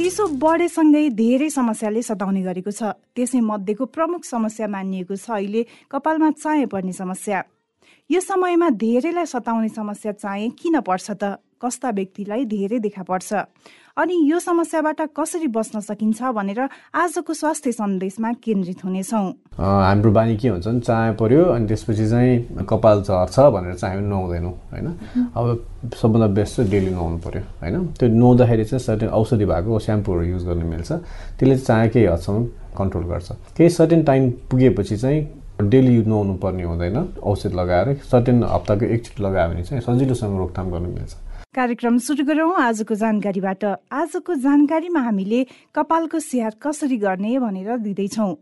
चिसो बढेसँगै धेरै समस्याले सताउने गरेको छ। त्यसै मध्येको प्रमुख समस्या मानिएको छ अहिले कपालमा चाय पर्ने समस्या। यो समयमा धेरैलाई सताउने समस्या चाहे किन पर्छ त? कस्ता व्यक्तिलाई धेरै देखा पर्छ। अनि यो समस्याबाट कसरी बस्न सकिन्छ भनेर आजको स्वास्थ्य सन्देशमा केन्द्रित हुनेछौँ। हाम्रो बानी के हुन्छ भने पर्यो अनि त्यसपछि चाहिँ कपाल झर्छ भनेर चाहिँ हामी नुहाउँदैनौँ होइन? अब सबभन्दा बेस्ट चाहिँ डेली नुहाउनु पऱ्यो होइन? त्यो नुहाउँदाखेरि चाहिँ सर्टेन औषधि भएको स्याम्पूहरू युज गर्न मिल्छ। त्यसले चाया केही हदसम्म कन्ट्रोल गर्छ। केही सर्टेन टाइम पुगेपछि चाहिँ डेली नुहाउनु पर्ने हुँदैन औषध लगाएर। सर्टेन हप्ताको एकचोटि लगायो भने चाहिँ सजिलोसँग रोकथाम गर्न मिल्छ। कार्यक्रम सुरु गरौँ। आजको जानकारीबाट आजको जानकारीमा हामीले कपालको स्याहार कसरी गर्ने भनेर दिँदैछौँ।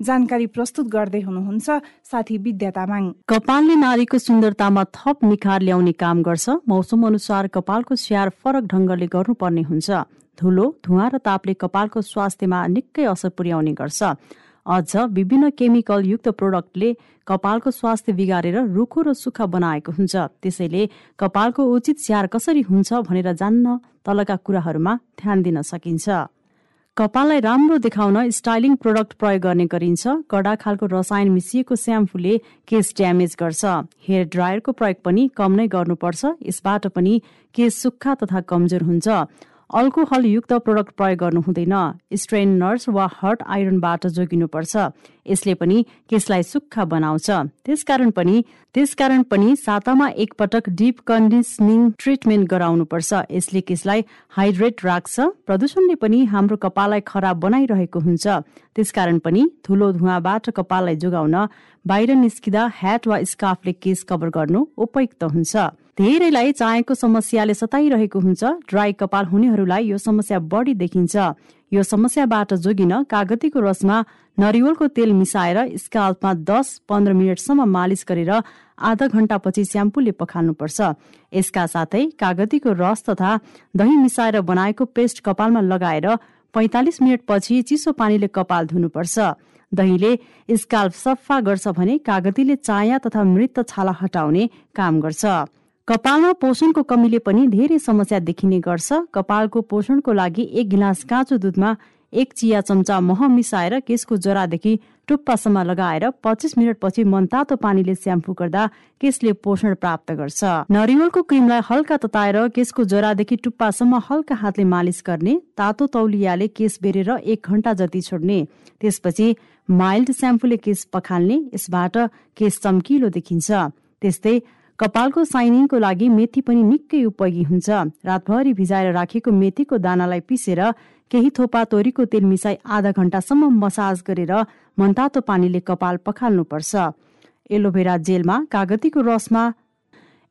जानकारी प्रस्तुत गर्दै हुनुहुन्छ साथी विद्या तामाङ। कपालले नारीको सुन्दरतामा थप निखार ल्याउने काम गर्छ। मौसम अनुसार कपालको स्याहार फरक ढङ्गले गर्नुपर्ने हुन्छ। धुलो धुवा र तापले कपालको स्वास्थ्यमा निकै असर पुर्याउने गर्छ। अझ विभिन्न केमिकल युक्त प्रोडक्टले कपालको स्वास्थ्य बिगारेर रुखो र सुक्खा बनाएको हुन्छ। त्यसैले कपालको उचित स्याहार कसरी हुन्छ भनेर जान्न तलका कुराहरूमा ध्यान दिन सकिन्छ। कपाललाई राम्रो देखाउन स्टाइलिङ प्रोडक्ट प्रयोग गर्ने गरिन्छ। कडा खालको रसायन मिसिएको स्याम्पूले केस ड्यामेज गर्छ। हेयर ड्रायरको प्रयोग पनि कम नै गर्नुपर्छ। यसबाट पनि केस सुक्खा तथा कमजोर हुन्छ। अल्कोहलयुक्त प्रोडक्ट प्रयोग गर्नु हुँदैन। स्ट्रेनर्स वा हट आइरनबाट जोगिनुपर्छ। यसले पनि केसलाई सुक्खा बनाउँछ। त्यसकारण पनि त्यसकारण पनि सातामा एकपटक डिप कन्डिसनिङ ट्रिटमेन्ट गराउनुपर्छ। यसले केसलाई हाइड्रेट राख्छ। प्रदूषणले पनि हाम्रो कपाललाई खराब बनाइरहेको हुन्छ। त्यसकारण पनि धुलो धुवाबाट कपाललाई जोगाउन बाहिर निस्किँदा ह्याट वा स्काफले केस कभर गर्नु उपयुक्त हुन्छ। धेरैलाई चाहेको समस्याले सताइरहेको हुन्छ। ड्राई कपाल हुनेहरूलाई यो समस्या बढी देखिन्छ। यो समस्याबाट जोगिन कागतीको रसमा नरिवलको तेल मिसाएर स्काल्पमा दस पन्ध्र मिनटसम्म मालिस गरेर आधा घण्टापछि स्याम्पूले पखाल्नुपर्छ। यसका साथै कागतीको रस तथा दही मिसाएर बनाएको पेस्ट कपालमा लगाएर पैँतालिस मिनटपछि चिसो पानीले कपाल धुनुपर्छ। दहीले स्काल्प सफा गर्छ भने कागतीले चाया तथा मृत छाला हटाउने काम गर्छ। कपालमा पोषणको कमीले पनि धेरै समस्या देखिने गर्छ। कपालको पोषणको लागि एक गिलास काँचो दुधमा एक चिया चम्चा मह मिसाएर केसको जरादेखि टुप्पासम्म लगाएर पच्चिस मिनटपछि मनतातो पानीले स्याम्पू गर्दा केसले पोषण प्राप्त गर्छ। नरिवलको क्रिमलाई हल्का तताएर केसको जरादेखि टुप्पासम्म हल्का हातले मालिस गर्ने तातो तौलियाले केस बेरेर एक घण्टा जति छोड्ने त्यसपछि माइल्ड स्याम्पूले केस पखाल्ने यसबाट केस चम्किलो देखिन्छ। त्यस्तै कपालको साइनिङको लागि मेथी पनि निकै उपयोगी हुन्छ। रातभरि भिजाएर राखेको मेथीको दानालाई पिसेर केही थोपा तोरीको तेल मिसाई आधा घण्टासम्म मसाज गरेर मनतातो पानीले कपाल पखाल्नुपर्छ। एलोभेरा जेलमा कागतीको रसमा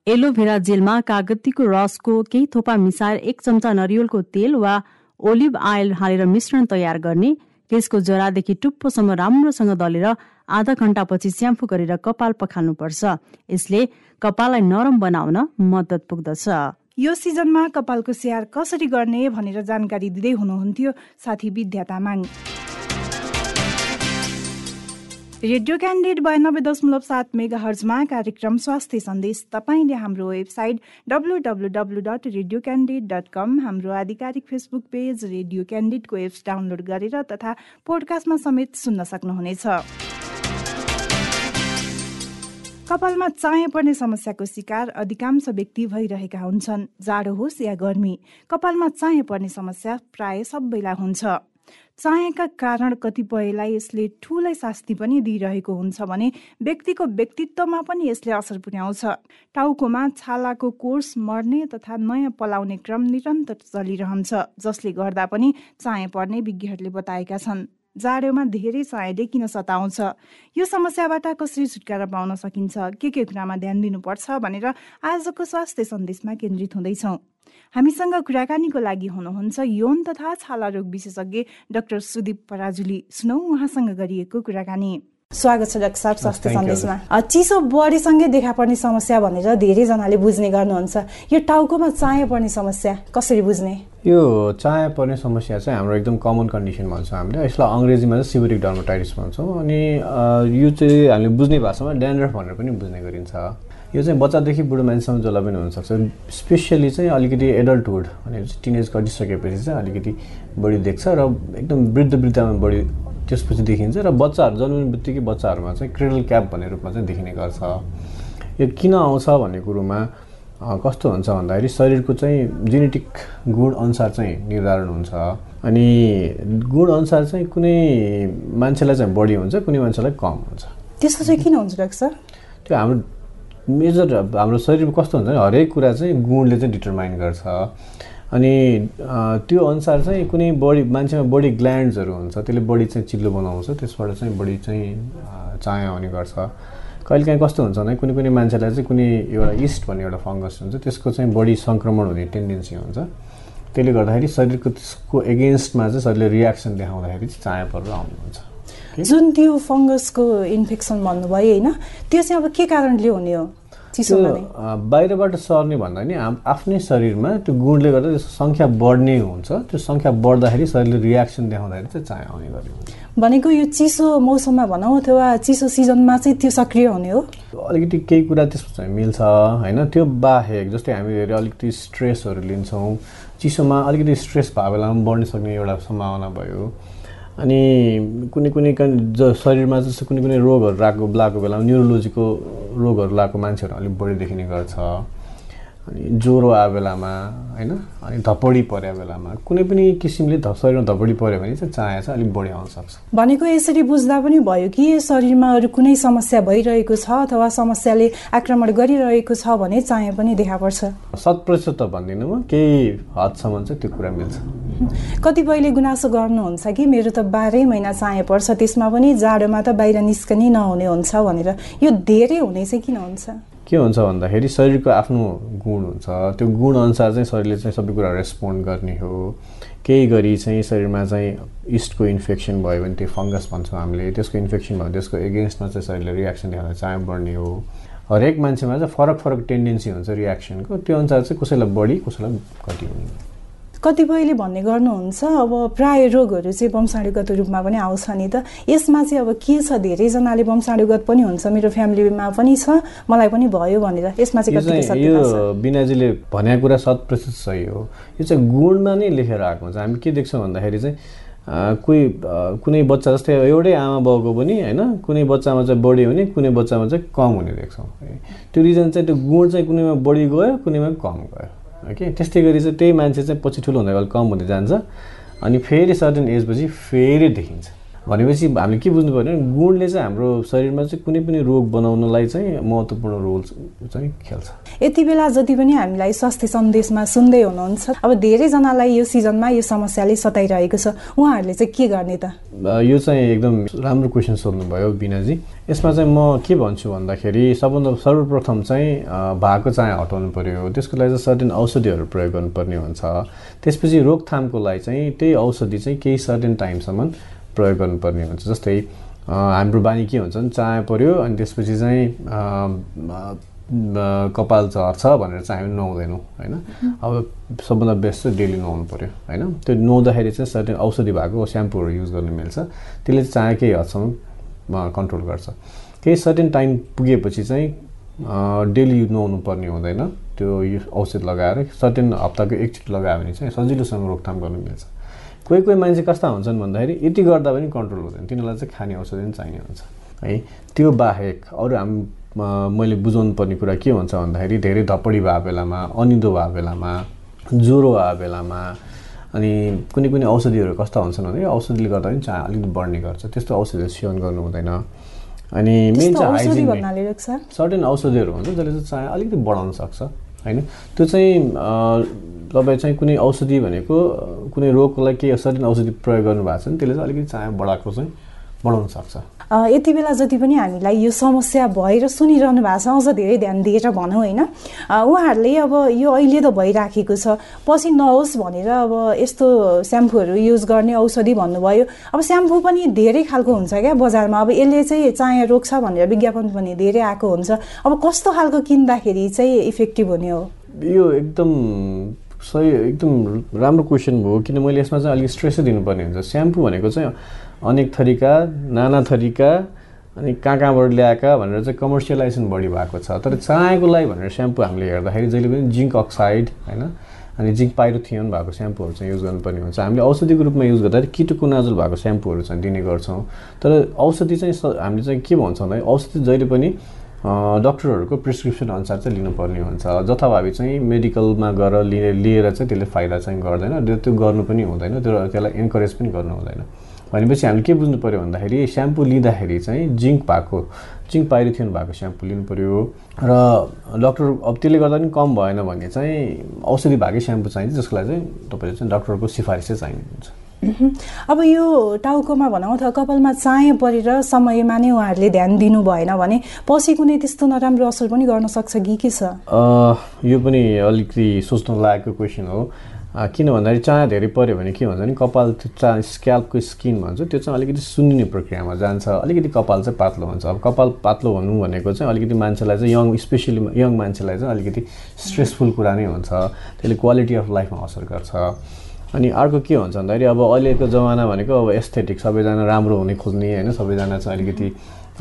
एलोभेरा जेलमा कागतीको रसको केही थोपा मिसाएर एक चम्चा नरिवलको तेल वा ओलिभ आयल हालेर मिश्रण तयार गर्ने केसको जरादेखि टुप्पोसम्म राम्रोसँग दलेर आधा घण्टापछि स्याम्पू गरेर कपाल पखाल्नुपर्छ। यसले कपाललाई नरम बनाउन मद्दत पुग्दछ। यो सिजनमा कपालको स्याहार कसरी गर्ने भनेर जानकारी दिँदै हुनुहुन्थ्यो साथी विद्या तामाङ। रेडियो क्यान्डिडेट बयानब्बे दशमलव सात मेगा हर्जमा कार्यक्रम स्वास्थ्य सन्देश तपाईँले हाम्रो website W W W dot radio candidate dot com हाम्रो आधिकारिक फेसबुक पेज रेडियो क्यान्डिडेटको एप्स डाउनलोड गरेर तथा पोडकास्टमा समेत सुन्न सक्नुहुनेछ। कपालमा चाया पर्ने समस्याको शिकार अधिकांश व्यक्ति भइरहेका हुन्छन्। जाडो होस् या गर्मी कपालमा चाया पर्ने समस्या प्राय सबैलाई हुन्छ। चाहेका कारण कतिपयलाई यसले ठुलै शास्ति पनि दिइरहेको हुन्छ भने व्यक्तिको व्यक्तित्वमा पनि यसले असर पुर्याउँछ। टाउकोमा छालाको कोर्स मर्ने तथा नयाँ पलाउने क्रम निरन्तर चलिरहन्छ जसले गर्दा पनि चाहे पर्ने विज्ञहरूले बताएका छन्। जाडोमा धेरै चायाले किन सताउँछ? यो समस्याबाट कसरी छुटकारा पाउन सकिन्छ? के के कुरामा ध्यान दिनुपर्छ भनेर आजको स्वास्थ्य सन्देशमा केन्द्रित हुँदैछौँ। हामीसँग कुराकानीको लागि हुनुहुन्छ यौन तथा छाला रोग विशेषज्ञ डाक्टर सुदीप पराजुली। सुनौ उहाँसँग गरिएको कुराकानी। स्वागत छ डाक्टर साहब स्वास्थ्य सन्देशमा। चिसो बढीसँगै देखा पर्ने समस्या भनेर धेरैजनाले बुझ्ने गर्नुहुन्छ। यो टाउकोमा चाया पर्ने समस्या कसरी बुझ्ने? यो चाया पर्ने समस्या चाहिँ हाम्रो एकदम कमन कन्डिसन भन्छौँ हामीले। यसलाई अङ्ग्रेजीमा चाहिँ सिबरिक डर्मोटाइटिस भन्छौँ। अनि यो चाहिँ हामीले बुझ्ने भाषामा ड्यान्ड्रफ भनेर पनि बुझ्ने गरिन्छ। यो चाहिँ बच्चादेखि बुढो मान्छेसम्म जसलाई पनि हुनसक्छ। स्पेसियली चाहिँ अलिकति एडल्टहुड भनेपछि टिनेज कटिसकेपछि चाहिँ अलिकति बढी देख्छ र एकदम वृद्ध वृद्धमा बढी त्यसपछि देखिन्छ र बच्चाहरू जन्मिने बित्तिकै बच्चाहरूमा चाहिँ क्रेडल क्याप भन्ने रूपमा चाहिँ देखिने गर्छ। यो किन आउँछ भन्ने कुरोमा कस्तो हुन्छ भन्दाखेरि शरीरको चाहिँ जेनेटिक गुण अनुसार चाहिँ निर्धारण हुन्छ। अनि गुण अनुसार चाहिँ कुनै मान्छेलाई चाहिँ बढी हुन्छ कुनै मान्छेलाई कम हुन्छ। त्यस्तो चाहिँ किन हुन्छ डाक्टर सर? त्यो हाम्रो मेजर हाम्रो शरीरमा कस्तो हुन्छ भने हरेक कुरा चाहिँ गुणले चाहिँ डिटरमाइन गर्छ। अनि त्यो अनुसार चाहिँ कुनै बडी मान्छेमा बडी ग्ल्यान्ड्सहरू हुन्छ त्यसले बडी चाहिँ चिल्लो बनाउँछ त्यसबाट चाहिँ बडी चाहिँ चाया आउने गर्छ। कहिलेकाहीँ कस्तो हुन्छ भने कुनै कुनै मान्छेलाई चाहिँ कुनै एउटा इस्ट भन्ने एउटा फङ्गस हुन्छ त्यसको चाहिँ बडी सङ्क्रमण हुने टेन्डेन्सी हुन्छ। त्यसले गर्दाखेरि शरीरको त्यसको एगेन्स्टमा चाहिँ शरीरले रियाक्सन देखाउँदाखेरि चाहिँ चाया परेर आउनुहुन्छ। जुन त्यो फङ्गसको इन्फेक्सन भन्नुभयो होइन त्यो चाहिँ अब के कारणले हुने हो? त्यो बाहिरबाट सर्ने भन्दा नि आफ्नै शरीरमा त्यो गुणले गर्दा त्यसको सङ्ख्या बढ्ने हुन्छ। त्यो सङ्ख्या बढ्दाखेरि शरीरले रियाक्सन देखाउँदाखेरि चाहिँ चाया आउने गर्यो भनेको यो चिसो मौसममा भनौँ अथवा चिसो सिजनमा चाहिँ त्यो सक्रिय हुने हो? अलिकति केही कुरा त्यसको चाहिँ मिल्छ होइन? त्यो बाहेक जस्तै हामी अलिकति स्ट्रेसहरू लिन्छौँ। चिसोमा अलिकति स्ट्रेस भएको बेलामा बढ्न सक्ने एउटा सम्भावना भयो। अनि कुनै कुनै ज शरीरमा जस्तो कुनै कुनै रोगहरू लागेको लागेको बेलामा न्युरोलोजीको रोगहरू लागेको मान्छेहरू अलिक बढी देखिने गर्छ। अनि ज्वरो आए बेलामा होइन? अनि धपडी परेको बेलामा कुनै पनि किसिमले शरीरमा धपडी पऱ्यो भने चाहिँ चाया चाहिँ अलिक बढी आउन सक्छ। भनेको यसरी बुझ्दा पनि भयो कि शरीरमा अरू कुनै समस्या भइरहेको छ अथवा समस्याले आक्रमण गरिरहेको छ भने चाया पनि देखा पर्छ। शत प्रतिशत त भन्दिनँ म केही हदसम्म चाहिँ त्यो कुरा मिल्छ। कतिपयले गुनासो गर्नुहुन्छ कि मेरो त बाह्रै महिना चाया पर्छ त्यसमा पनि जाडोमा त बाहिर निस्कनै नहुने हुन्छ भनेर। यो धेरै हुने चाहिँ किन हुन्छ? के हुन्छ भन्दाखेरि शरीरको आफ्नो गुण हुन्छ। त्यो गुण अनुसार चाहिँ शरीरले चाहिँ सबै कुरा रेस्पोन्ड गर्ने हो। केही गरी चाहिँ शरीरमा चाहिँ इस्टको इन्फेक्सन भयो भने त्यो फङ्गस भन्छौँ हामीले त्यसको इन्फेक्सन भयो त्यसको एगेन्स्टमा चाहिँ शरीरले रियाक्सन देखाउँदा चाया बढ्ने हो। हरेक मान्छेमा चाहिँ फरक फरक टेन्डेन्सी हुन्छ रियाक्सनको त्यो अनुसार चाहिँ कसैलाई बढी कसैलाई घटी हुने। कतिपयले भन्ने गर्नुहुन्छ अब प्राय रोगहरू चाहिँ वंशाणुगत रूपमा पनि आउँछ नि त। यसमा चाहिँ अब के छ? धेरैजनाले वंशाणुगत पनि हुन्छ मेरो फ्यामिलीमा पनि छ मलाई पनि भयो भनेर। यसमा चाहिँ यो बिनाजीले भनेको कुरा शत प्रतिशत सही हो। यो चाहिँ गुणमा नै लेखेर आएको हुन्छ। हामी के देख्छौँ भन्दाखेरि चाहिँ कोही कुनै बच्चा जस्तै एउटै आमा बाउको पनि होइन कुनै बच्चामा चाहिँ बढी हुने कुनै बच्चामा चाहिँ कम हुने देख्छौँ। त्यो रिजन चाहिँ त्यो गुण चाहिँ कुनैमा बढी गयो कुनैमा कम गयो। ओके त्यस्तै गरी चाहिँ त्यही मान्छे चाहिँ पछि ठुलो हुँदा कम हुँदै जान्छ। अनि फेरि सर्टेन एजपछि फेरि देखिन्छ। भनेपछि हामीले के बुझ्नु पऱ्यो भने गुणले चाहिँ हाम्रो शरीरमा चाहिँ कुनै पनि रोग बनाउनलाई चाहिँ महत्त्वपूर्ण रोल चाहिँ खेल्छ। यति बेला जति पनि हामीलाई स्वास्थ्य सन्देशमा सुन्दै हुनुहुन्छ अब धेरैजनालाई यो सिजनमा यो समस्याले सताइरहेको छ। उहाँहरूले चाहिँ के गर्ने त? यो चाहिँ एकदम राम्रो क्वेसन सोध्नुभयो बिनाजी। यसमा चाहिँ म के भन्छु भन्दाखेरि सबभन्दा सर्वप्रथम चाहिँ भएको चाहिँ हटाउनु पऱ्यो त्यसको लागि चाहिँ सर्टेन औषधिहरू प्रयोग गर्नुपर्ने हुन्छ। त्यसपछि रोकथामको लागि चाहिँ त्यही औषधि चाहिँ केही सर्टेन टाइमसम्म प्रयोग गर्नुपर्ने हुन्छ। जस्तै हाम्रो बानी के हुन्छ भने चाया पऱ्यो अनि त्यसपछि चाहिँ कपाल झर्छ भनेर चाहिँ हामी नुहाउँदैनौँ होइन? अब सबभन्दा बेस्ट चाहिँ डेली नुहाउनु पऱ्यो होइन? त्यो नुहाउँदाखेरि चाहिँ सर्टेन औषधि भएको स्याम्पूहरू युज गर्नु मिल्छ। त्यसले चाया केही हदसम्म कन्ट्रोल गर्छ। केही सर्टेन टाइम पुगेपछि चाहिँ डेली नुहाउनु पर्ने हुँदैन। त्यो औषध लगाएर सर्टेन हप्ताको एकचोटि लगायो भने चाहिँ सजिलोसँग रोकथाम गर्नु मिल्छ। कोही कोही मान्छे कस्ता हुन्छन् भन्दाखेरि यति गर्दा पनि कन्ट्रोल हुँदैन। तिनीहरूलाई चाहिँ खाने औषधि पनि चाहिने हुन्छ। है त्यो बाहेक अरू हाम मैले बुझाउनु पर्ने कुरा के हुन्छ भन्दाखेरि धेरै धपडी भएको बेलामा अनिदो भएको बेलामा ज्वरो भएको बेलामा अनि कुनै कुनै औषधिहरू कस्ता हुन्छन् भने औषधिले गर्दा पनि चाह अलिकति बढ्ने गर्छ। त्यस्तो औषधिहरू सेवन गर्नु हुँदैन। अनि मेन चाहिँ हाइजिन सर्टेन औषधिहरू हुन्छ जसले चाहिँ चाह अलिकति बढाउन सक्छ। होइन? त्यो चाहिँ तपाईँ चाहिँ कुनै औषधि भनेको कुनै रोगको लागि केही सर्टेन औषधि प्रयोग गर्नुभएको छ भने त्यसले चाहिँ अलिकति चाया बढाएको चाहिँ बढाउन सक्छ। यति बेला जति पनि हामीलाई यो समस्या भएर सुनिरहनु भएको छ अझ धेरै ध्यान दिएर भनौँ होइन। उहाँहरूले अब यो अहिले त भइराखेको छ। पछि नहोस् भनेर अब यस्तो स्याम्पूहरू युज गर्ने औषधि भन्नुभयो। अब स्याम्पू पनि धेरै खालको हुन्छ क्या बजारमा। अब यसले चाहिँ चाया रोक्छ भनेर विज्ञापन पनि धेरै आएको हुन्छ। अब कस्तो खालको किन्दाखेरि चाहिँ इफेक्टिभ हुने हो? यो एकदम सही एकदम राम्रो क्वेसन भयो किन मैले यसमा चाहिँ अलिक स्ट्रेसै दिनुपर्ने हुन्छ? स्याम्पू भनेको चाहिँ अनेक थरीका नाना थरीका अनि कहाँ कहाँबाट ल्याएका भनेर चाहिँ कमर्सियलाइजेसन बढी भएको छ। तर चाहेको लागि भनेर स्याम्पू हामीले हेर्दाखेरि जहिले पनि जिङ्क अक्साइड होइन? अनि जिङ्क पाइरोथियन भएको स्याम्पूहरू चाहिँ युज गर्नुपर्ने हुन्छ। हामीले औषधिको रूपमा युज गर्दाखेरि किटोकुनाजुल भएको स्याम्पूहरू चाहिँ दिने गर्छौँ। तर औषधि चाहिँ हामीले चाहिँ के भन्छौँ भन्दाखेरि औषधि जहिले पनि डक्टरहरूको प्रिस्क्रिप्सन अनुसार चाहिँ लिनुपर्ने हुन्छ। जथाभावी चाहिँ मेडिकलमा गएर लिएर चाहिँ त्यसले फाइदा चाहिँ गर्दैन। त्यो गर्नु पनि हुँदैन। त्यो त्यसलाई इन्करेज पनि गर्नु हुँदैन। भनेपछि हामीले के बुझ्नु पऱ्यो भन्दाखेरि स्याम्पू लिँदाखेरि चाहिँ जिङ्क भएको जिङ्क पाइरोथियन भएको स्याम्पू लिनु पऱ्यो र डक्टर अब त्यसले गर्दा पनि कम भएन भने चाहिँ औषधि भएकै स्याम्पू चाहिन्छ जसको चाहिँ तपाईँले चाहिँ डक्टरको सिफारिसै चाहिने हुन्छ अब यो टाउकोमा भनौँ अथवा कपालमा चाया परेर समयमा नै उहाँहरूले ध्यान दिनु भएन भने पछि कुनै त्यस्तो नराम्रो असर पनि गर्न सक्छ कि के छ? यो पनि अलिकति सोच्न लागेको क्वेसन हो। किन भन्दाखेरि चाया धेरै पऱ्यो भने के भन्छ भने कपाल त्यो चा स्क्याल्पको स्किन भन्छ त्यो चाहिँ अलिकति सुन्निने प्रक्रियामा जान्छ। अलिकति कपाल चाहिँ पातलो हुन्छ। अब कपाल पातलो भन्नु भनेको चाहिँ अलिकति मान्छेलाई चाहिँ यङ स्पेसली यङ मान्छेलाई चाहिँ अलिकति स्ट्रेसफुल कुरा नै हुन्छ। त्यसले क्वालिटी अफ लाइफमा असर गर्छ। अनि अर्को के हुन्छ भन्दाखेरि अब अहिलेको जमाना भनेको अब एस्थेटिक सबैजना राम्रो हुने खोज्ने होइन सबैजना चाहिँ अलिकति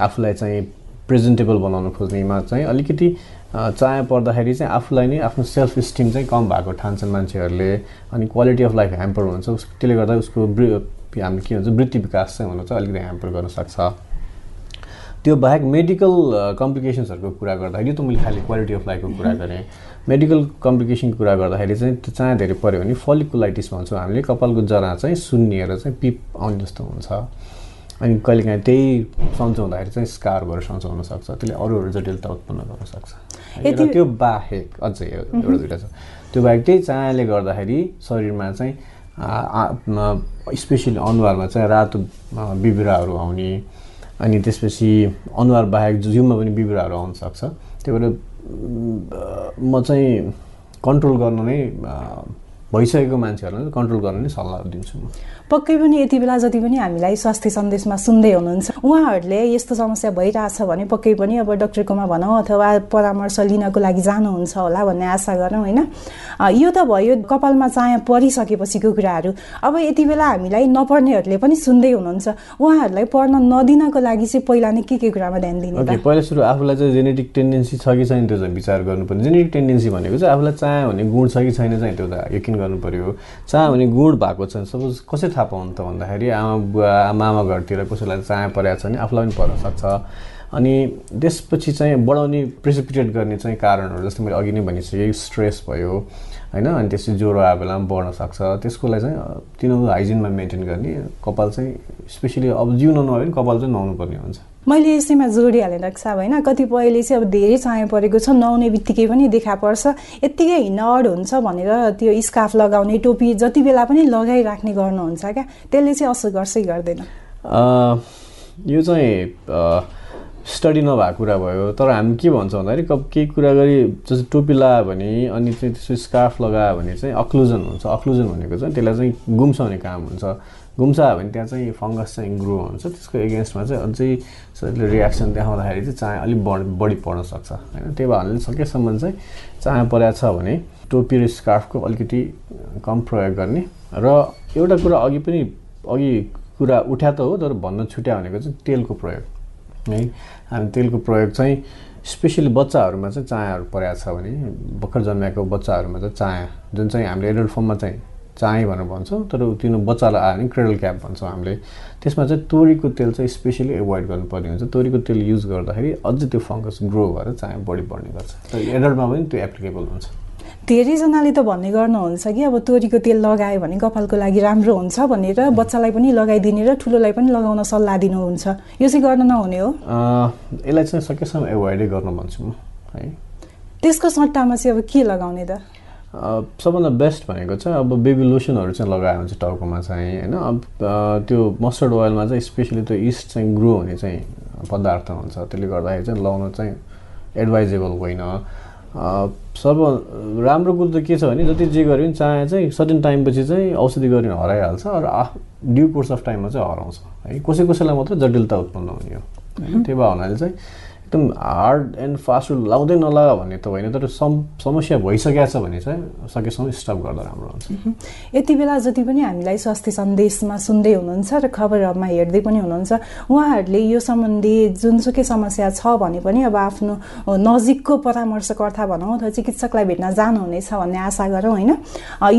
आफूलाई चाहिँ प्रेजेन्टेबल बनाउनु खोज्नेमा चाहिँ अलिकति चाया पर्दाखेरि चाहिँ आफूलाई नै आफ्नो सेल्फ स्टिम चाहिँ कम भएको ठान्छन् मान्छेहरूले अनि क्वालिटी अफ लाइफ ह्याम्पर हुन्छ उस त्यसले गर्दा उसको हामीले के भन्छ वृत्ति विकास चाहिँ हुनु चाहिँ अलिकति ह्याम्पर गर्न सक्छ। त्यो बाहेक मेडिकल कम्प्लिकेसन्सहरूको कुरा गर्दाखेरि त मैले खालि क्वालिटी अफ लाइफको कुरा गरेँ। मेडिकल कम्प्लिकेसनको कुरा गर्दाखेरि चाहिँ त्यो चाया धेरै पऱ्यो भने फलिकुलाइटिस भन्छौँ हामीले। कपालको जरा चाहिँ सुन्निएर चाहिँ पिप आउने जस्तो हुन्छ। अनि कहिलेकाहीँ त्यही सन्चो चाहिँ स्कार भएर सन्चो हुनसक्छ त्यसले अरू अरू जटिलता उत्पन्न गर्न सक्छ। त्यो बाहेक अझै एउटा दुइटा छ। त्यो बाहेक त्यही चायाले गर्दाखेरि शरीरमा चाहिँ स्पेसली अनुहारमा चाहिँ रातो बिबिराहरू आउने। अनि त्यसपछि अनुहार बाहेक जिउमा पनि बिबिराहरू आउन सक्छ। त्यही भएर म चाहिँ कन्ट्रोल गर्न नै भइसकेको मान्छेहरूलाई कन्ट्रोल गर्न नै सल्लाह दिन्छु म। पक्कै पनि यति बेला जति पनि हामीलाई स्वास्थ्य सन्देशमा सुन्दै हुनुहुन्छ उहाँहरूले यस्तो समस्या भइरहेछ भने पक्कै पनि अब डक्टरकोमा भनौँ अथवा परामर्श लिनको लागि जानुहुन्छ होला भन्ने आशा गरौँ होइन? यो त भयो कपालमा चाया परिसकेपछिको कुराहरू। अब यति बेला हामीलाई नपढ्नेहरूले पनि सुन्दै हुनुहुन्छ। उहाँहरूलाई पढ्न नदिनको लागि चाहिँ पहिला नै के के कुरामा ध्यान दिने पहिला सुरु आफूलाई चाहिँ जेनेटिक टेन्डेन्सी छ कि छैन त्यो चाहिँ विचार गर्नुपर्ने। जेनेटिक टेन्डेन्सी भनेको चाहिँ आफूलाई चाया भने गुण छ कि छैन चाहिँ त्यो त यकिन गर्नु पऱ्यो चाया भने गुण भएको छ। सपोज कसै थाहा पाउनु त भन्दाखेरि आमा बुवा मामा घरतिर कसैलाई चाया परेको छ भने आफूलाई पनि पर्न सक्छ। अनि त्यसपछि चाहिँ बढाउने प्रेसिपिटेट गर्ने चाहिँ कारणहरू जस्तो मैले अघि नै भनिसकेँ। स्ट्रेस भयो होइन? अनि त्यसपछि ज्वरो आएको बेलामा बढ्न सक्छ। त्यसको लागि चाहिँ तिनीहरू हाइजिनमा मेन्टेन गर्ने कपाल चाहिँ स्पेसली अब जिउ नभए पनि कपाल चाहिँ नुहाउनु पर्ने हुन्छ। मैले यसैमा जोडिहालेँ साहब होइन। कतिपयले चाहिँ अब धेरै चाया परेको छ नआउने बित्तिकै पनि देखा पर्छ। यत्तिकै अड हुन्छ भनेर त्यो स्काफ लगाउने टोपी जति बेला पनि लगाइराख्ने गर्नुहुन्छ क्या। त्यसले चाहिँ असर गर्छै गर्दैन? यो चाहिँ स्टडी नभएको कुरा भयो। तर हामी के भन्छौँ भन्दाखेरि केही कुरा गरी जस्तो टोपी लगायो भने अनि चाहिँ त्यसो स्कार्फ लगायो भने चाहिँ अक्लुजन हुन्छ। अक्लुजन भनेको चाहिँ त्यसलाई चाहिँ गुम्साउने काम हुन्छ। गुम्सायो भने त्यहाँ चाहिँ फङ्गस चाहिँ ग्रो हुन्छ। त्यसको एगेन्स्टमा चाहिँ अझै शरीरले रियाक्सन देखाउँदाखेरि चाहिँ चाया अलिक बढ बढी पर्न सक्छ होइन? त्यही भएर सकेसम्म चाहिँ चाया परेको छ भने टोपी र स्कार्फको अलिकति कम प्रयोग गर्ने र एउटा कुरा अघि पनि अघि कुरा उठ्या त हो तर भन्न छुट्या भनेको चाहिँ तेलको प्रयोग है? हामी तेलको प्रयोग चाहिँ स्पेसली बच्चाहरूमा चाहिँ चायाहरू परेको छ भने भर्खर जन्मेको बच्चाहरूमा चाहिँ चाया जुन चाहिँ हामीले एडल्ट फर्ममा चाहिँ चाय भनेर भन्छौँ तर तिनीहरू बच्चालाई आयो भने क्रेडल क्याप भन्छौँ हामीले। त्यसमा चाहिँ तोरीको तेल चाहिँ स्पेसली एभोइड गर्नुपर्ने हुन्छ। तोरीको तेल युज गर्दाखेरि अझै त्यो फङ्गस ग्रो भएर चाया बढी बढ्ने गर्छ। तर एडल्टमा पनि त्यो एप्लिकेबल हुन्छ। धेरैजनाले त भन्ने गर्नुहुन्छ कि अब तोरीको तेल लगायो भने कपालको लागि राम्रो हुन्छ भनेर बच्चालाई पनि लगाइदिने र ठुलोलाई पनि लगाउन सल्लाह दिनुहुन्छ। यो चाहिँ गर्न नहुने हो। यसलाई चाहिँ सकेसम्म एभोइडै गर्न भन्छु म है। त्यसको सट्टामा चाहिँ अब के लगाउने त? सबभन्दा बेस्ट भनेको चाहिँ अब बेबी लोसनहरू चाहिँ लगायो भने चाहिँ टाउकोमा चाहिँ होइन? अब त्यो मस्टर्ड ओइलमा चाहिँ स्पेसली त्यो इस्ट चाहिँ ग्रो हुने चाहिँ पदार्थ हुन्छ। त्यसले गर्दाखेरि चाहिँ लाउनु चाहिँ एडभाइजेबल होइन। सर्व राम्रो कुरो त के छ भने जति जे गरे पनि चाहे चाहिँ सर्टेन टाइमपछि चाहिँ औषधि गर्ने हराइहाल्छ र ड्यु कोर्स अफ टाइममा चाहिँ हराउँछ। है कसै कसैलाई मात्रै जटिलता उत्पन्न हुने हो। होइन? त्यो भयो हुनाले चाहिँ एकदम हार्ड एन्ड फास्ट फुड लाउँदै नलगा भन्ने त होइन तर सम समस्या भइसकेको छ भने चाहिँ सकेसम्म स्टप गर्दा राम्रो हुन्छ। यति बेला जति पनि हामीलाई स्वास्थ्य सन्देशमा सुन्दै हुनुहुन्छ र खबरमा हेर्दै पनि हुनुहुन्छ उहाँहरूले यो सम्बन्धी जुनसुकै समस्या छ भने पनि अब आफ्नो नजिकको परामर्शकर्ता भनौँ अथवा चिकित्सकलाई भेट्न जानुहुनेछ भन्ने आशा गरौँ होइन?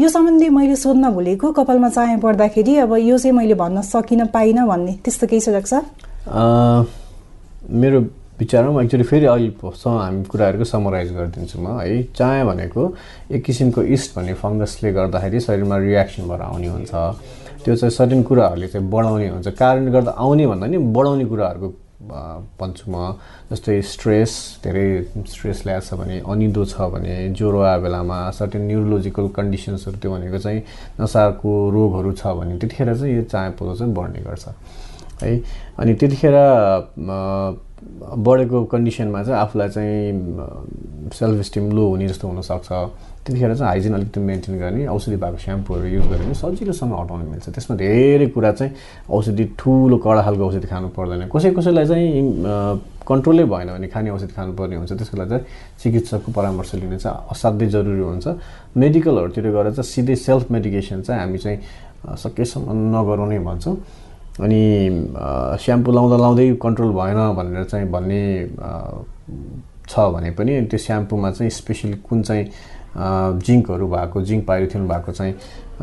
यो सम्बन्धी मैले सोध्न भुलेको कपालमा चाया पर्दाखेरि अब यो चाहिँ मैले भन्न सकिनँ पाइनँ भन्ने त्यस्तो केही छ? मेरो विचारमा एक्चुली फेरि अहिलेसम्म हामी कुराहरूको समराइज गरिदिन्छु म है। चाया भनेको एक किसिमको इस्ट भन्ने फङ्गसले गर्दाखेरि शरीरमा रियाक्सन भएर आउने हुन्छ। त्यो चाहिँ सर्टेन कुराहरूले चाहिँ बढाउने हुन्छ। कारणले गर्दा आउने भन्दा नि बढाउने कुराहरूको भन्छु म। जस्तै स्ट्रेस धेरै स्ट्रेस ल्याएको छ भने अनिदो छ भने ज्वरो आए बेलामा सर्टेन न्युरोलोजिकल कन्डिसन्सहरू त्यो भनेको चाहिँ नसाको रोगहरू छ भने त्यतिखेर चाहिँ यो चाया पोलो चाहिँ बढ्ने गर्छ। है अनि त्यतिखेर बढेको कन्डिसनमा चाहिँ आफूलाई चाहिँ सेल्फ इस्टिम लो हुने जस्तो हुनसक्छ। त्यतिखेर चाहिँ हाइजिन अलिकति मेन्टेन गर्ने औषधि भएको स्याम्पूहरू युज गऱ्यो भने सजिलोसँग हटाउन मिल्छ। त्यसमा धेरै कुरा चाहिँ औषधि ठुलो कडा खालको औषधि खानु पर्दैन। कसै कसैलाई चाहिँ कन्ट्रोलै भएन भने खाने औषधि खानुपर्ने हुन्छ। त्यसको लागि चाहिँ चिकित्सकको परामर्श लिने चाहिँ असाध्यै जरुरी हुन्छ। मेडिकलहरूतिर गएर चाहिँ सिधै सेल्फ मेडिकेसन चाहिँ हामी चाहिँ सकेसम्म नगरौँ नै भन्छौँ। अनि स्याम्पू लाउँदा लाउँदै कन्ट्रोल भएन भनेर चाहिँ भन्ने छ भने पनि त्यो स्याम्पूमा चाहिँ स्पेसली कुन चाहिँ जिङ्कहरू भएको जिङ्क पाइरोथिन भएको चाहिँ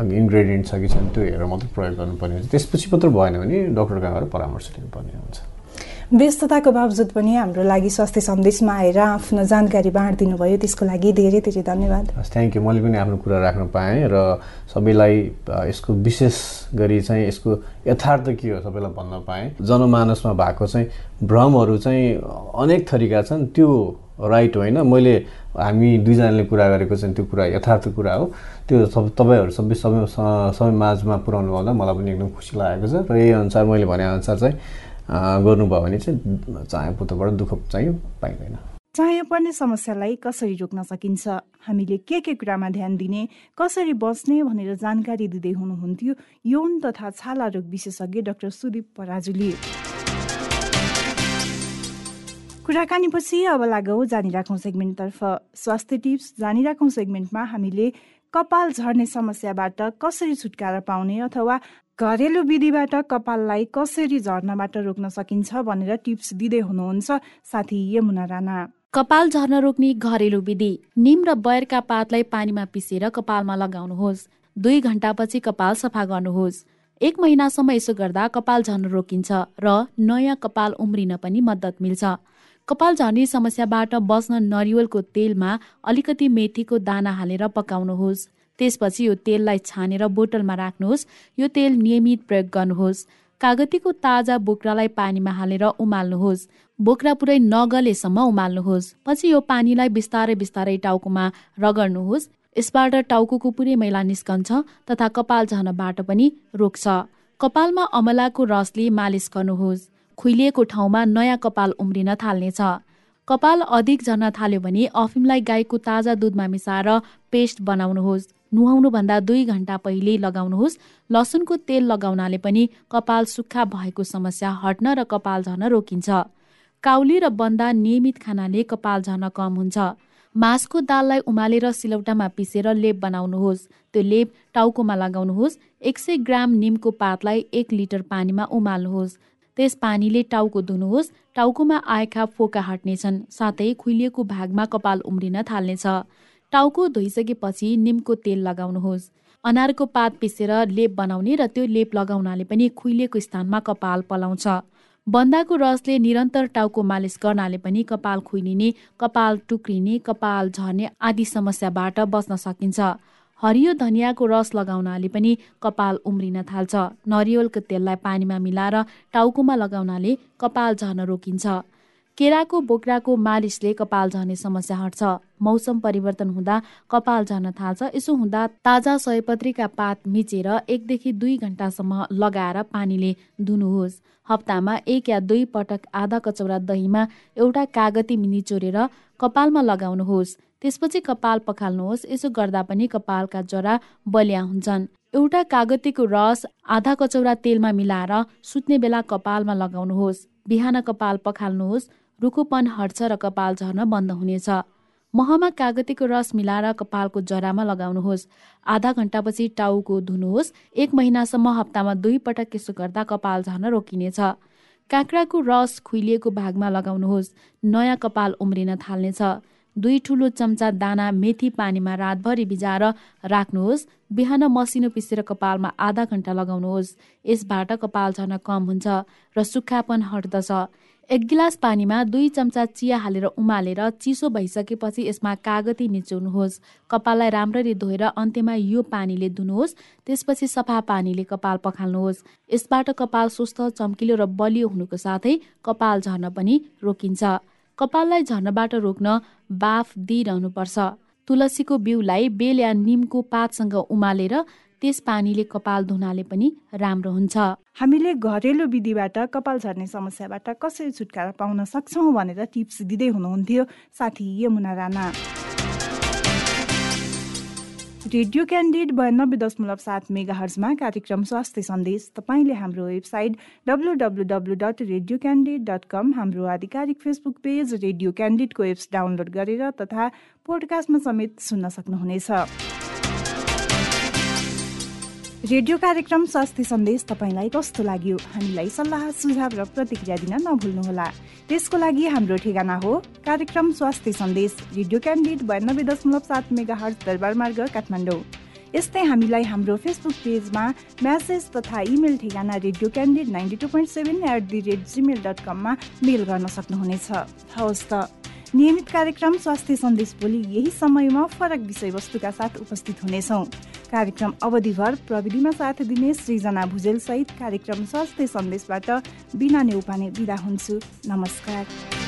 इन्ग्रेडियन्ट छ कि छैन त्यो हेरेर मात्रै प्रयोग गर्नुपर्ने हुन्छ। त्यसपछि मात्र भएन भने डक्टर कहाँ परामर्श लिनुपर्ने हुन्छ। व्यस्तताको बावजुद पनि हाम्रो लागि स्वास्थ्य सन्देशमा आएर आफ्नो जानकारी बाँडिदिनु भयो त्यसको लागि धेरै धेरै धन्यवाद। थ्याङ्क यू मैले पनि आफ्नो कुरा राख्न पाएँ र सबैलाई यसको विशेष गरी चाहिँ यसको यथार्थ के हो सबैलाई भन्न पाएँ। जनमानसमा भएको चाहिँ भ्रमहरू चाहिँ अनेक थरीका छन्। त्यो राइट होइन। मैले हामी दुईजनाले कुरा गरेको चाहिँ त्यो कुरा यथार्थ कुरा हो। त्यो सब तपाईँहरू सबै सबै सबै माझमा पुऱ्याउनु आउँदा मलाई पनि एकदम खुसी लागेको छ। र यही अनुसार मैले भनेअनुसार चाहिँ गर्नुभयो भने चाहिँ चाया पुतोबाट दुःख चाहिँ पाइँदैन। चाया पर्ने समस्यालाई कसरी रोक्न सकिन्छ? हामीले के के कुरामा ध्यान दिने? कसरी बस्ने भनेर जानकारी दिँदै हुनुहुन्थ्यो यौन तथा छाला रोग विशेषज्ञ डाक्टर सुदीप पराजुली। कुराकानीपछि अब लागौ जानिराखौँ सेगमेन्टतर्फ। स्वास्थ्य टिप्स जानिराखौँ सेगमेन्टमा हामीले कपाल झर्ने समस्याबाट कसरी छुटकारा पाउने अथवा घरेलु विधिबाट कपाललाई कसरी झर्नबाट रोक्न सकिन्छ भनेर टिप्स दिँदै हुनुहुन्छ साथी यमुना राणा। कपाल झर्न रोक्ने घरेलु विधि। निम र बयरका पातलाई पानीमा पिसेर कपालमा लगाउनुहोस्। दुई घन्टापछि कपाल सफा गर्नुहोस्। एक महिनासम्म यसो गर्दा कपाल झर्न रोकिन्छ र नयाँ कपाल उम्रिन पनि मद्दत मिल्छ। कपाल झर्ने समस्याबाट बस्न नरिवलको तेलमा अलिकति मेथीको दाना हालेर पकाउनुहोस्। त्यसपछि यो तेललाई छानेर बोतलमा राख्नुहोस्। यो तेल नियमित प्रयोग गर्नुहोस्। कागतीको ताजा बोक्रालाई पानीमा हालेर उमाल्नुहोस्। बोक्रा पुरै नगलेसम्म उमाल्नुहोस्। पछि यो पानीलाई बिस्तारै बिस्तारै टाउकोमा रगड्नुहोस् यसबाट टाउको पुरै मैला निस्कन्छ तथा कपाल झर्नबाट पनि रोक्छ। कपालमा अमलाको रसले मालिस गर्नुहोस्। खुइलिएको ठाउँमा नयाँ कपाल उम्रिन थाल्नेछ। कपाल अधिक झर्न थाल्यो भने अफिमलाई गाईको ताजा दुधमा मिसाएर पेस्ट बनाउनुहोस्। नुहाउनुभन्दा दुई घन्टा पहिले लगाउनुहोस्। लसुनको तेल लगाउनाले पनि कपाल सुक्खा भएको समस्या हट्न र कपाल झर्न रोकिन्छ। काउली र बन्दा नियमित खानाले कपाल झर्न कम हुन्छ। मासको दाललाई उमालेर सिलौटामा पिसेर लेप बनाउनुहोस्। त्यो लेप टाउकोमा लगाउनुहोस्। एक सय ग्राम निमको पातलाई एक लिटर पानीमा उमाल्नुहोस्। त्यस पानीले टाउको धुनुहोस्। टाउकोमा आएका फोका हट्नेछन्। साथै खुइलिएको भागमा कपाल उम्रिन थाल्नेछ। टाउको धोइसकेपछि निमको तेल लगाउनुहोस्। अनारको पात पिसेर लेप बनाउने र त्यो लेप लगाउनाले पनि खुइलिएको स्थानमा कपाल पलाउँछ। बन्दाको रसले निरन्तर टाउको मालिस गर्नाले पनि कपाल खुइलिने कपाल टुक्रिने कपाल झर्ने आदि समस्याबाट बच्न सकिन्छ। हरियो धनियाँको रस लगाउनाले पनि कपाल उम्रिन थाल्छ। नरिवलको तेललाई पानीमा मिलाएर टाउकोमा लगाउनाले कपाल झर्न रोकिन्छ। केराको बोक्राको मालिसले कपाल झर्ने समस्या हट्छ। मौसम परिवर्तन हुँदा कपाल झर्न थाल्छ। यसो हुँदा ताजा सयपत्रीका पात मिचेर एकदेखि दुई घन्टासम्म लगाएर पानीले धुनुहोस्। हप्तामा एक या दुई पटक आधा कचौरा दहीमा एउटा कागती निचोरेर कपालमा लगाउनुहोस्। त्यसपछि कपाल पखाल्नुहोस्। यसो गर्दा पनि कपालका जरा बलिया हुन्छन्। एउटा कागतीको रस आधा कचौरा तेलमा मिलाएर सुत्ने बेला कपालमा लगाउनुहोस्। बिहान कपाल पखाल्नुहोस्। रुखोपन हट्छ र कपाल झर्न बन्द हुनेछ। महमा कागतीको रस मिलाएर कपालको जरामा लगाउनुहोस्। आधा घन्टापछि टाउको धुनुहोस्। एक महिनासम्म हप्तामा दुई पटक यसो गर्दा कपाल झर्न रोकिनेछ। काँक्राको रस खुइलिएको भागमा लगाउनुहोस्। नयाँ कपाल उम्रिन थाल्नेछ। दुई ठुलो चम्चा दाना मेथी पानीमा रातभरि भिजाएर राख्नुहोस्। बिहान मसिनो पिसेर कपालमा आधा घन्टा लगाउनुहोस्। यसबाट कपाल झर्न कम हुन्छ र सुक्खापन हट्दछ। एक गिलास पानीमा दुई चम्चा चिया हालेर उमालेर चिसो भइसकेपछि यसमा कागती निचोर्नुहोस्। कपाललाई राम्ररी धोएर अन्त्यमा यो पानीले धुनुहोस्। त्यसपछि सफा पानीले कपाल पखाल्नुहोस्। यसबाट कपाल स्वस्थ चम्किलो र बलियो हुनुको साथै कपाल झर्न पनि रोकिन्छ। कपाललाई झर्नबाट रोक्न बाफ दिइरहनुपर्छ। तुलसीको बिउलाई बेल या निमको पातसँग उमालेर त्यस पानीले कपाल धुनाले पनि राम्रो हुन्छ। हामीले घरेलु विधिबाट कपाल झर्ने समस्याबाट कसरी छुटकारा पाउन सक्छौँ भनेर टिप्स दिँदै हुनुहुन्थ्यो साथी यमुना राणा। रेडियो क्यान्डिड बयानब्बे दशमलव सात मेगा हर्जमा कार्यक्रम स्वास्थ्य सन्देश तपाईँले हाम्रो website W W W dot radio candid dot com हाम्रो आधिकारिक फेसबुक पेज रेडियो क्यान्डिडको एप्स डाउनलोड गरेर तथा पोडकास्टमा समेत सुन्न सक्नुहुनेछ। रेडियो कार्यक्रम स्वास्थ्य सन्देश तपाईँलाई कस्तो लाग्यो? हामीलाई सल्लाह सुझाव र प्रतिक्रिया दिन नभुल्नुहोला। त्यसको लागि हाम्रो ठेगाना हो कार्यक्रम स्वास्थ्य सन्देश रेडियो क्यान्डिड बयानब्बे दशमलव सात मेगा हर्च दरबार मार्ग काठमाडौँ। यस्तै हामीलाई हाम्रो फेसबुक पेजमा म्यासेज तथा इमेल ठेगाना radio candid ninety two mail गर्न सक्नुहुनेछ। हवस् त। नियमित कार्यक्रम स्वास्थ्य सन्देश भोलि यही समयमा फरक विषयवस्तुका साथ उपस्थित हुनेछौँ। कार्यक्रम अवधिभर प्रविधिमा साथ दिने सृजना भुजेल सहित कार्यक्रम स्वास्थ्य सन्देशबाट बिना नेउपाने विदा हुन्छु। नमस्कार।